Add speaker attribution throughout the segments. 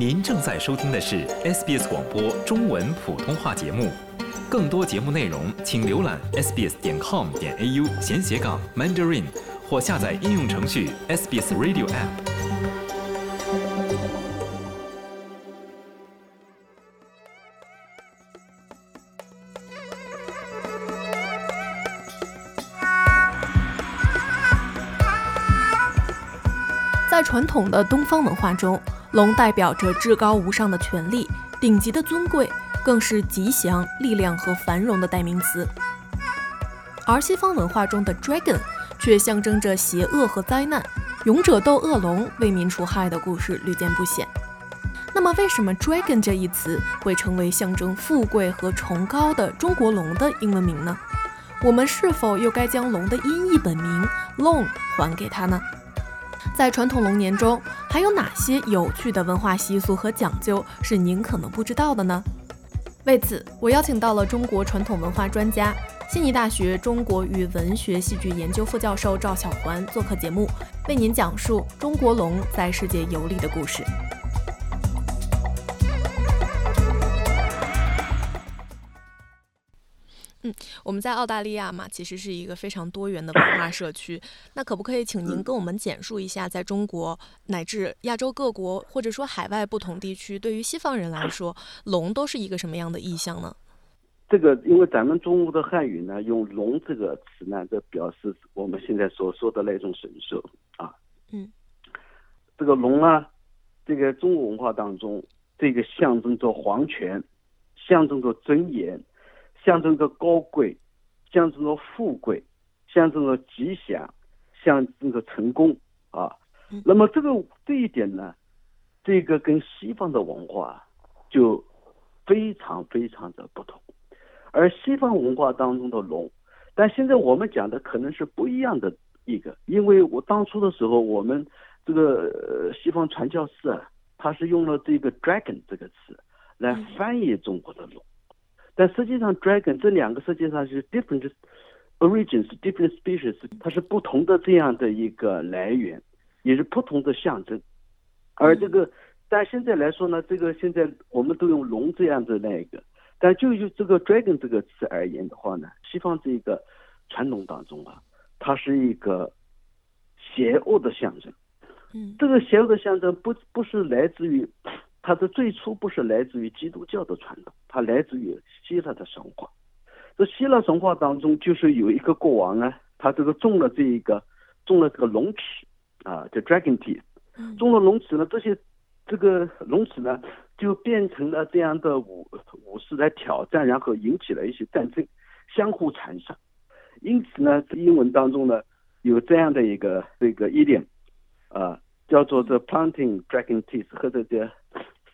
Speaker 1: 您正在收听的是 SBS 广播中文普通话节目，更多节目内容请浏览 sbs 点 com 点 au 闲斜杠 mandarin 或下载应用程序 SBS Radio App。
Speaker 2: 在传统的东方文化中，龙代表着至高无上的权力、顶级的尊贵，更是吉祥、力量和繁荣的代名词。而西方文化中的 dragon 却象征着邪恶和灾难，勇者斗恶龙、为民除害的故事屡见不鲜。那么，为什么 dragon 这一词会成为象征富贵和崇高的中国龙的英文名呢？我们是否又该将龙的音译本名 long 还给它呢？在传统龙年中，还有哪些有趣的文化习俗和讲究是您可能不知道的呢？为此，我邀请到了中国传统文化专家、悉尼大学中国与文学戏剧研究副教授赵小环做客节目，为您讲述中国龙在世界游历的故事。我们在澳大利亚嘛，其实是一个非常多元的文化社区。那可不可以请您跟我们简述一下，在中国乃至亚洲各国，或者说海外不同地区，对于西方人来说，龙都是一个什么样的意象呢？
Speaker 3: 这个，因为咱们中国的汉语呢，用“龙”这个词呢，这表示我们现在所说的那种神兽啊。
Speaker 2: 嗯。
Speaker 3: 这个龙啊，这个中国文化当中，这个象征着皇权，象征着尊严。象征着高贵，象征着富贵，象征着吉祥，象征着成功啊。那么这个这一点呢，这个跟西方的文化就非常非常的不同。而西方文化当中的龙，但现在我们讲的可能是不一样的一个，因为我当初的时候，我们这个西方传教士啊，他是用了这个 dragon 这个词来翻译中国的龙。但实际上，dragon 这两个实际上是 different origins, different species，它是不同的这样的一个来源，也是不同的象征。而这个，但现在来说呢，这个现在我们都用龙这样的那一个，但就就这个 dragon 这个词而言的话呢，西方这个传统当中啊，它是一个邪恶的象征。
Speaker 2: 嗯，
Speaker 3: 这个邪恶的象征不不是来自于。它的最初不是来自于基督教的传统，它来自于希腊的神话。这希腊神话当中，就是有一个国王呢，他这个中了这一个中了这个龙齿啊，叫 dragon teeth，中了龙齿呢，这些这个龙齿呢，就变成了这样的武武士来挑战，然后引起了一些战争，相互残杀。因此呢，英文当中呢，有这样的一个这个 idiom 啊，叫做 the planting dragon teeth，或者叫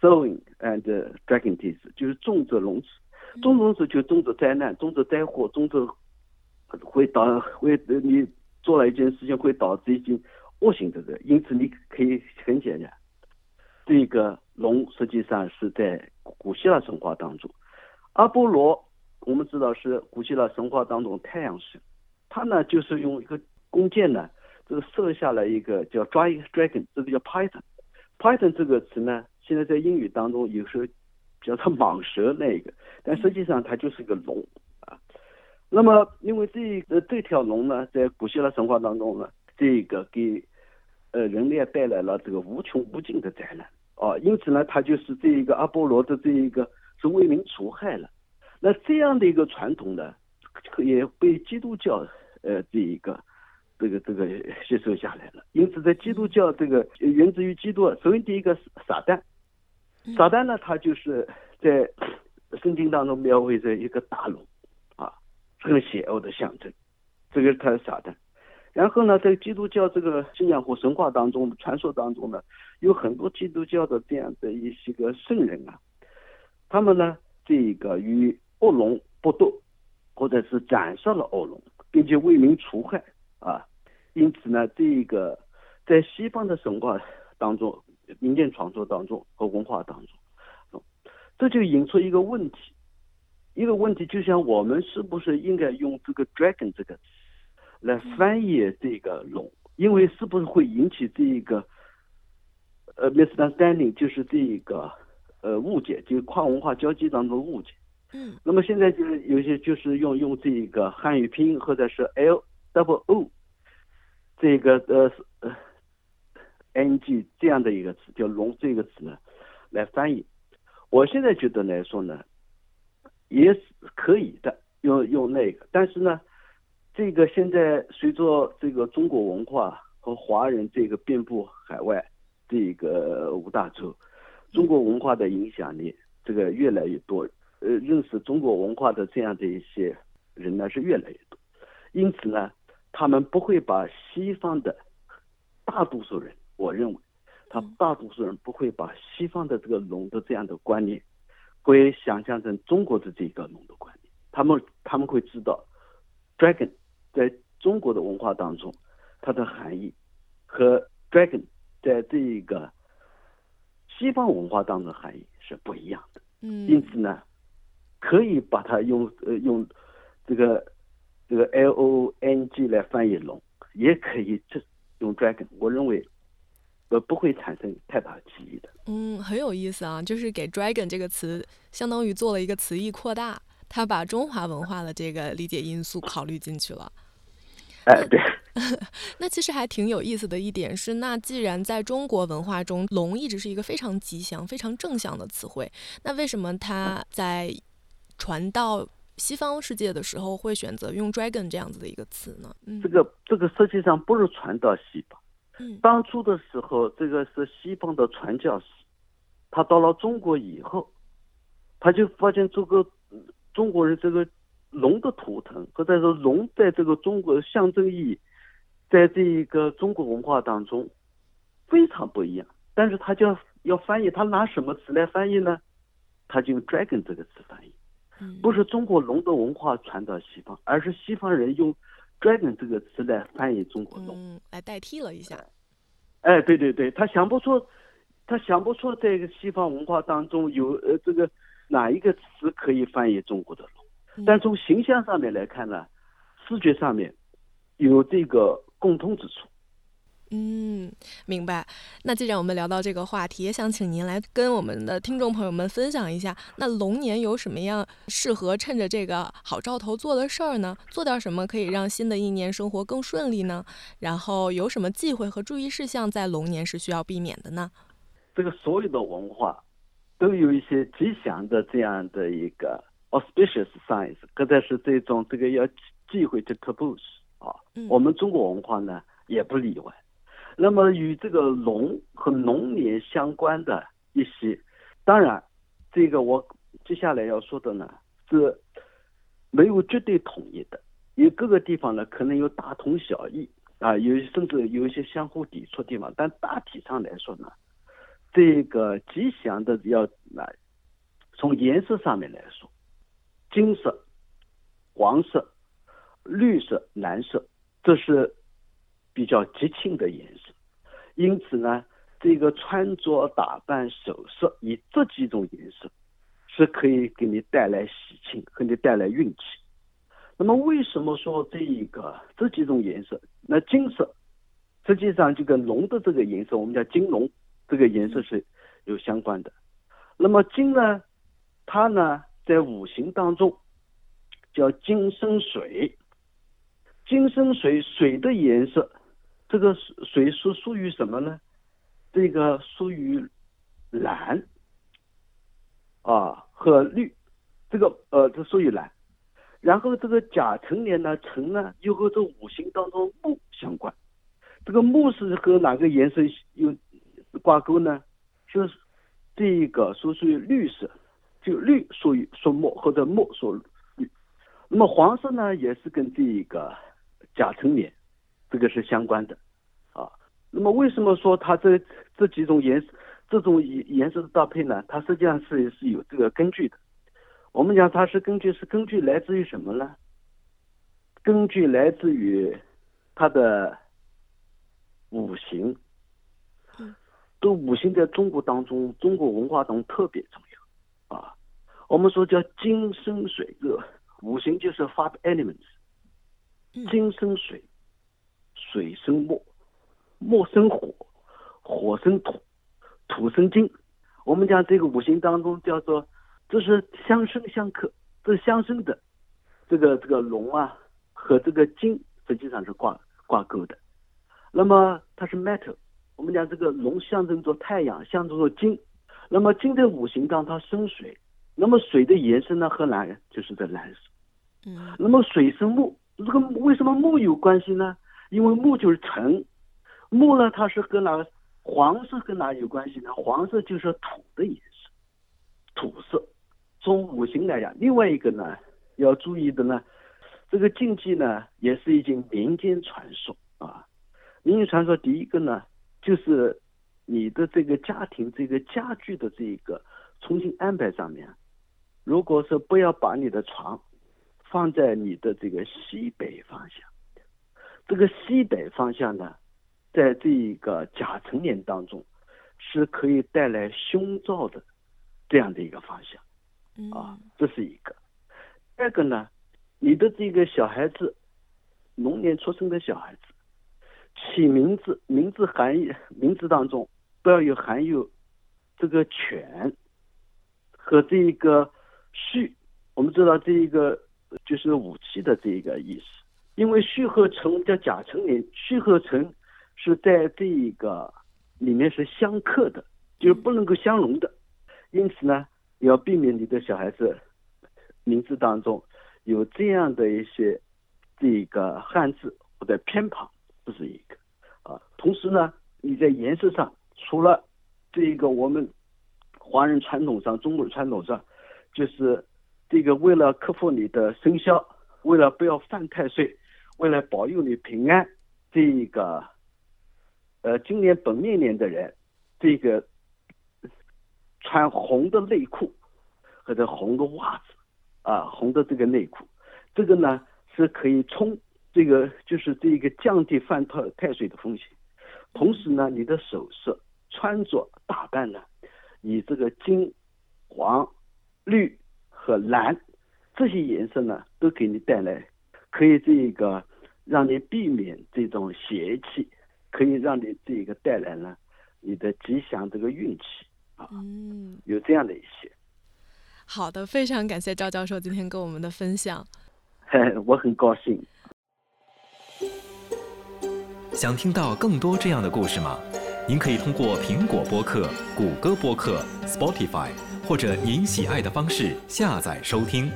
Speaker 3: Sowing and dragon teeth，就是种着龙齿，种龙齿就种着灾难，种着灾祸，种着会导会你做了一件事情会导致一件恶性的人，因此你可以很简单，这个龙实际上是在古希腊神话当中，阿波罗我们知道是古希腊神话当中太阳神，他呢就是用一个弓箭呢，这个射下了一个叫 dragon，这个叫 python，python 这个词呢。现在在英语当中有时候叫它蟒蛇那个，但实际上它就是个龙啊。那么因为这呃这条龙呢，在古希腊神话当中呢，这个给呃人类带来了这个无穷无尽的灾难啊，因此呢，它就是这一个阿波罗的这一个是为民除害了。那这样的一个传统呢，也被基督教呃这一个这个这个吸收下来了。因此在基督教这个源自于基督，首先第一个是撒旦。撒旦呢，他就是在圣经当中描绘着一个大龙，啊，很邪恶的象征，这个是他的撒旦。然后呢，在基督教这个信仰和神话当中、传说当中呢，有很多基督教的这样的一些个圣人啊，他们呢，这个与恶龙搏斗，或者是斩杀了恶龙，并且为民除害啊。因此呢，这个在西方的神话当中。民间创作当中和文化当中，这就引出一个问题，一个问题就像我们是不是应该用这个 dragon 这个词来翻译这个龙？因为是不是会引起这一个呃，misunderstanding 就是这个呃误解，就是跨文化交际当中的误解。
Speaker 2: 嗯
Speaker 3: 那么现在就是有些就是用用这个汉语拼音或者是 L double O 这个呃呃 N G 这样的一个词，叫“龙”这个词呢来翻译。我现在觉得来说呢，也是可以的，用用那个，但是呢，这个现在随着这个中国文化和华人这个遍布海外这个五大洲，中国文化的影响力这个越来越多，呃，认识中国文化的这样的一些人呢是越来越多，因此呢，他们不会把西方的大多数人，我认为，他
Speaker 2: 嗯
Speaker 3: 大多数人不会把西方的这个龙的这样的观念，会想象成中国的这个龙的观念，他们他们会知道，dragon 在中国的文化当中，它的含义和 dragon 在这个西方文化当中的含义是不一样的。嗯。因
Speaker 2: 嗯
Speaker 3: 此呢，可以把它用呃用这个这个 L O N G 来翻译龙，也可以这用 dragon。我认为呃不会产生太大歧义的。
Speaker 2: 嗯，很有意思啊，就是给 dragon 这个词相当于做了一个词义扩大，他把中华文化的这个理解因素考虑进去了。
Speaker 3: 哎，对，
Speaker 2: 那其实还挺有意思的一点是，那既然在中国文化中，龙一直是一个非常吉祥、非常正向的词汇，那为什么它在传到西方世界的时候会选择用 dragon 这样子的一个词呢？嗯
Speaker 3: 这个这个实际上不是传到西方，
Speaker 2: 嗯
Speaker 3: 当初的时候，这个是西方的传教士，他到了中国以后，他就发现这个嗯中国人这个龙的图腾，或者说龙在这个中国的象征意义，在这一个中国文化当中非常不一样。但是他就要要翻译，他拿什么词来翻译呢？他就用 dragon 这个词翻译。
Speaker 2: 嗯
Speaker 3: 不是中国龙的文化传到西方，而是西方人用 dragon 这个词来翻译中国龙。
Speaker 2: 嗯来代替了一下。
Speaker 3: 哎，对对对，他想不出，他想不出这个西方文化当中有呃这个哪一个词可以翻译中国的龙。
Speaker 2: 嗯
Speaker 3: 但从形象上面来看呢，视觉上面有这个共通之处。
Speaker 2: 嗯，明白。那既然我们聊到这个话题，也想请您来跟我们的听众朋友们分享一下，那龙年有什么样适合趁着这个好兆头做的事儿呢？做点什么可以让新的一年生活更顺利呢？然后有什么忌讳和注意事项在龙年是需要避免的呢？
Speaker 3: 这个所有的文化都有一些吉祥的这样的一个 auspicious signs，或者是这种这个要忌讳的 taboos 啊。
Speaker 2: 嗯
Speaker 3: 我们中国文化呢也不例外。那么与这个龙和龙年相关的一些，当然，这个我接下来要说的呢是没有绝对统一的，有各个地方呢可能有大同小异啊，有甚至有一些相互抵触地方，但大体上来说呢，这个吉祥的要啊，从颜色上面来说，金色、黄色、绿色、蓝色，这是比较吉庆的颜色。因此呢，这个穿着打扮、首饰以这几种颜色，是可以给你带来喜庆，给你带来运气。那么为什么说这一个这几种颜色？那金色实际上就跟龙的这个颜色，我们叫金龙这个颜色是有相关的。那么金呢，它呢在五行当中叫金生水，金生水，水的颜色，这个水是属于什么呢？这个属于蓝啊和绿，这个呃这属于蓝。然后这个甲辰年呢，辰呢又和这五行当中木相关。这个木是和哪个颜色有挂钩呢？就是这个属属于绿色，就绿属于属木或者木属绿。那么黄色呢，也是跟这一个甲辰年这个是相关的啊。那么为什么说它这这几种颜色这种颜颜色的搭配呢？它实际上是是有这个根据的。我们讲它是根据是根据来自于什么呢？根据来自于它的五行。都五行在中国当中，中国文化中特别重要啊。我们说叫金生水，热五行就是 five elements，
Speaker 2: 嗯
Speaker 3: 金生水，水生木，木生火，火生土，土生金。我们讲这个五行当中叫做，这是相生相克，这是相生的。这个这个龙啊和这个金实际上是挂挂钩的。那么它是 metal，我们讲这个龙象征着太阳，象征着金。那么金的五行当它生水，那么水的颜色呢和蓝就是这蓝色。
Speaker 2: 嗯。
Speaker 3: 那么水生木，这个为什么木有关系呢？因为木就是辰，木呢它是和哪？黄色跟哪有关系呢？黄色就是土的颜色，土色。从五行来讲，另外一个呢要注意的呢，这个禁忌呢也是一经民间传说啊。民间传说第一个呢，就是你的这个家庭这个家具的这一个重新安排上面，如果是不要把你的床放在你的这个西北方向，这个西北方向呢。在这一个甲辰年当中，是可以带来凶兆的这样的一个方向，啊，这是一个。第二个呢，你的这个小孩子，龙年出生的小孩子，起名字，名字含义名字当中不要有含有这个犬和这一个戌，我们知道这一个就是武器的这一个意思，因为戌和辰叫甲辰年，戌和辰。是在这一个里面是相克的，就是不能够相容的，因此呢，要避免你的小孩子名字当中有这样的一些这个汉字或者偏旁，这是一个啊。同时呢，你在颜色上，除了这一个我们华人传统上、中国传统上，就是这个为了克服你的生肖，为了不要犯太岁，为了保佑你平安，这个。呃，今年本命年的人，这个穿红的内裤或者红的袜子啊，红的这个内裤，这个呢是可以冲这个就是这个降低犯太太岁的风险。同时呢，你的首饰、穿着打扮呢，以这个金、黄、绿和蓝这些颜色呢，都给你带来可以这个让你避免这种邪气。可以让你这个带来呢，你的吉祥这个运气啊，嗯，有这样的一些。
Speaker 2: 好的，非常感谢赵教授今天跟我们的分享。
Speaker 3: 嘿，我很高兴。
Speaker 1: 想听到更多这样的故事吗？您可以通过苹果播客、谷歌播客、Spotify 或者您喜爱的方式下载收听。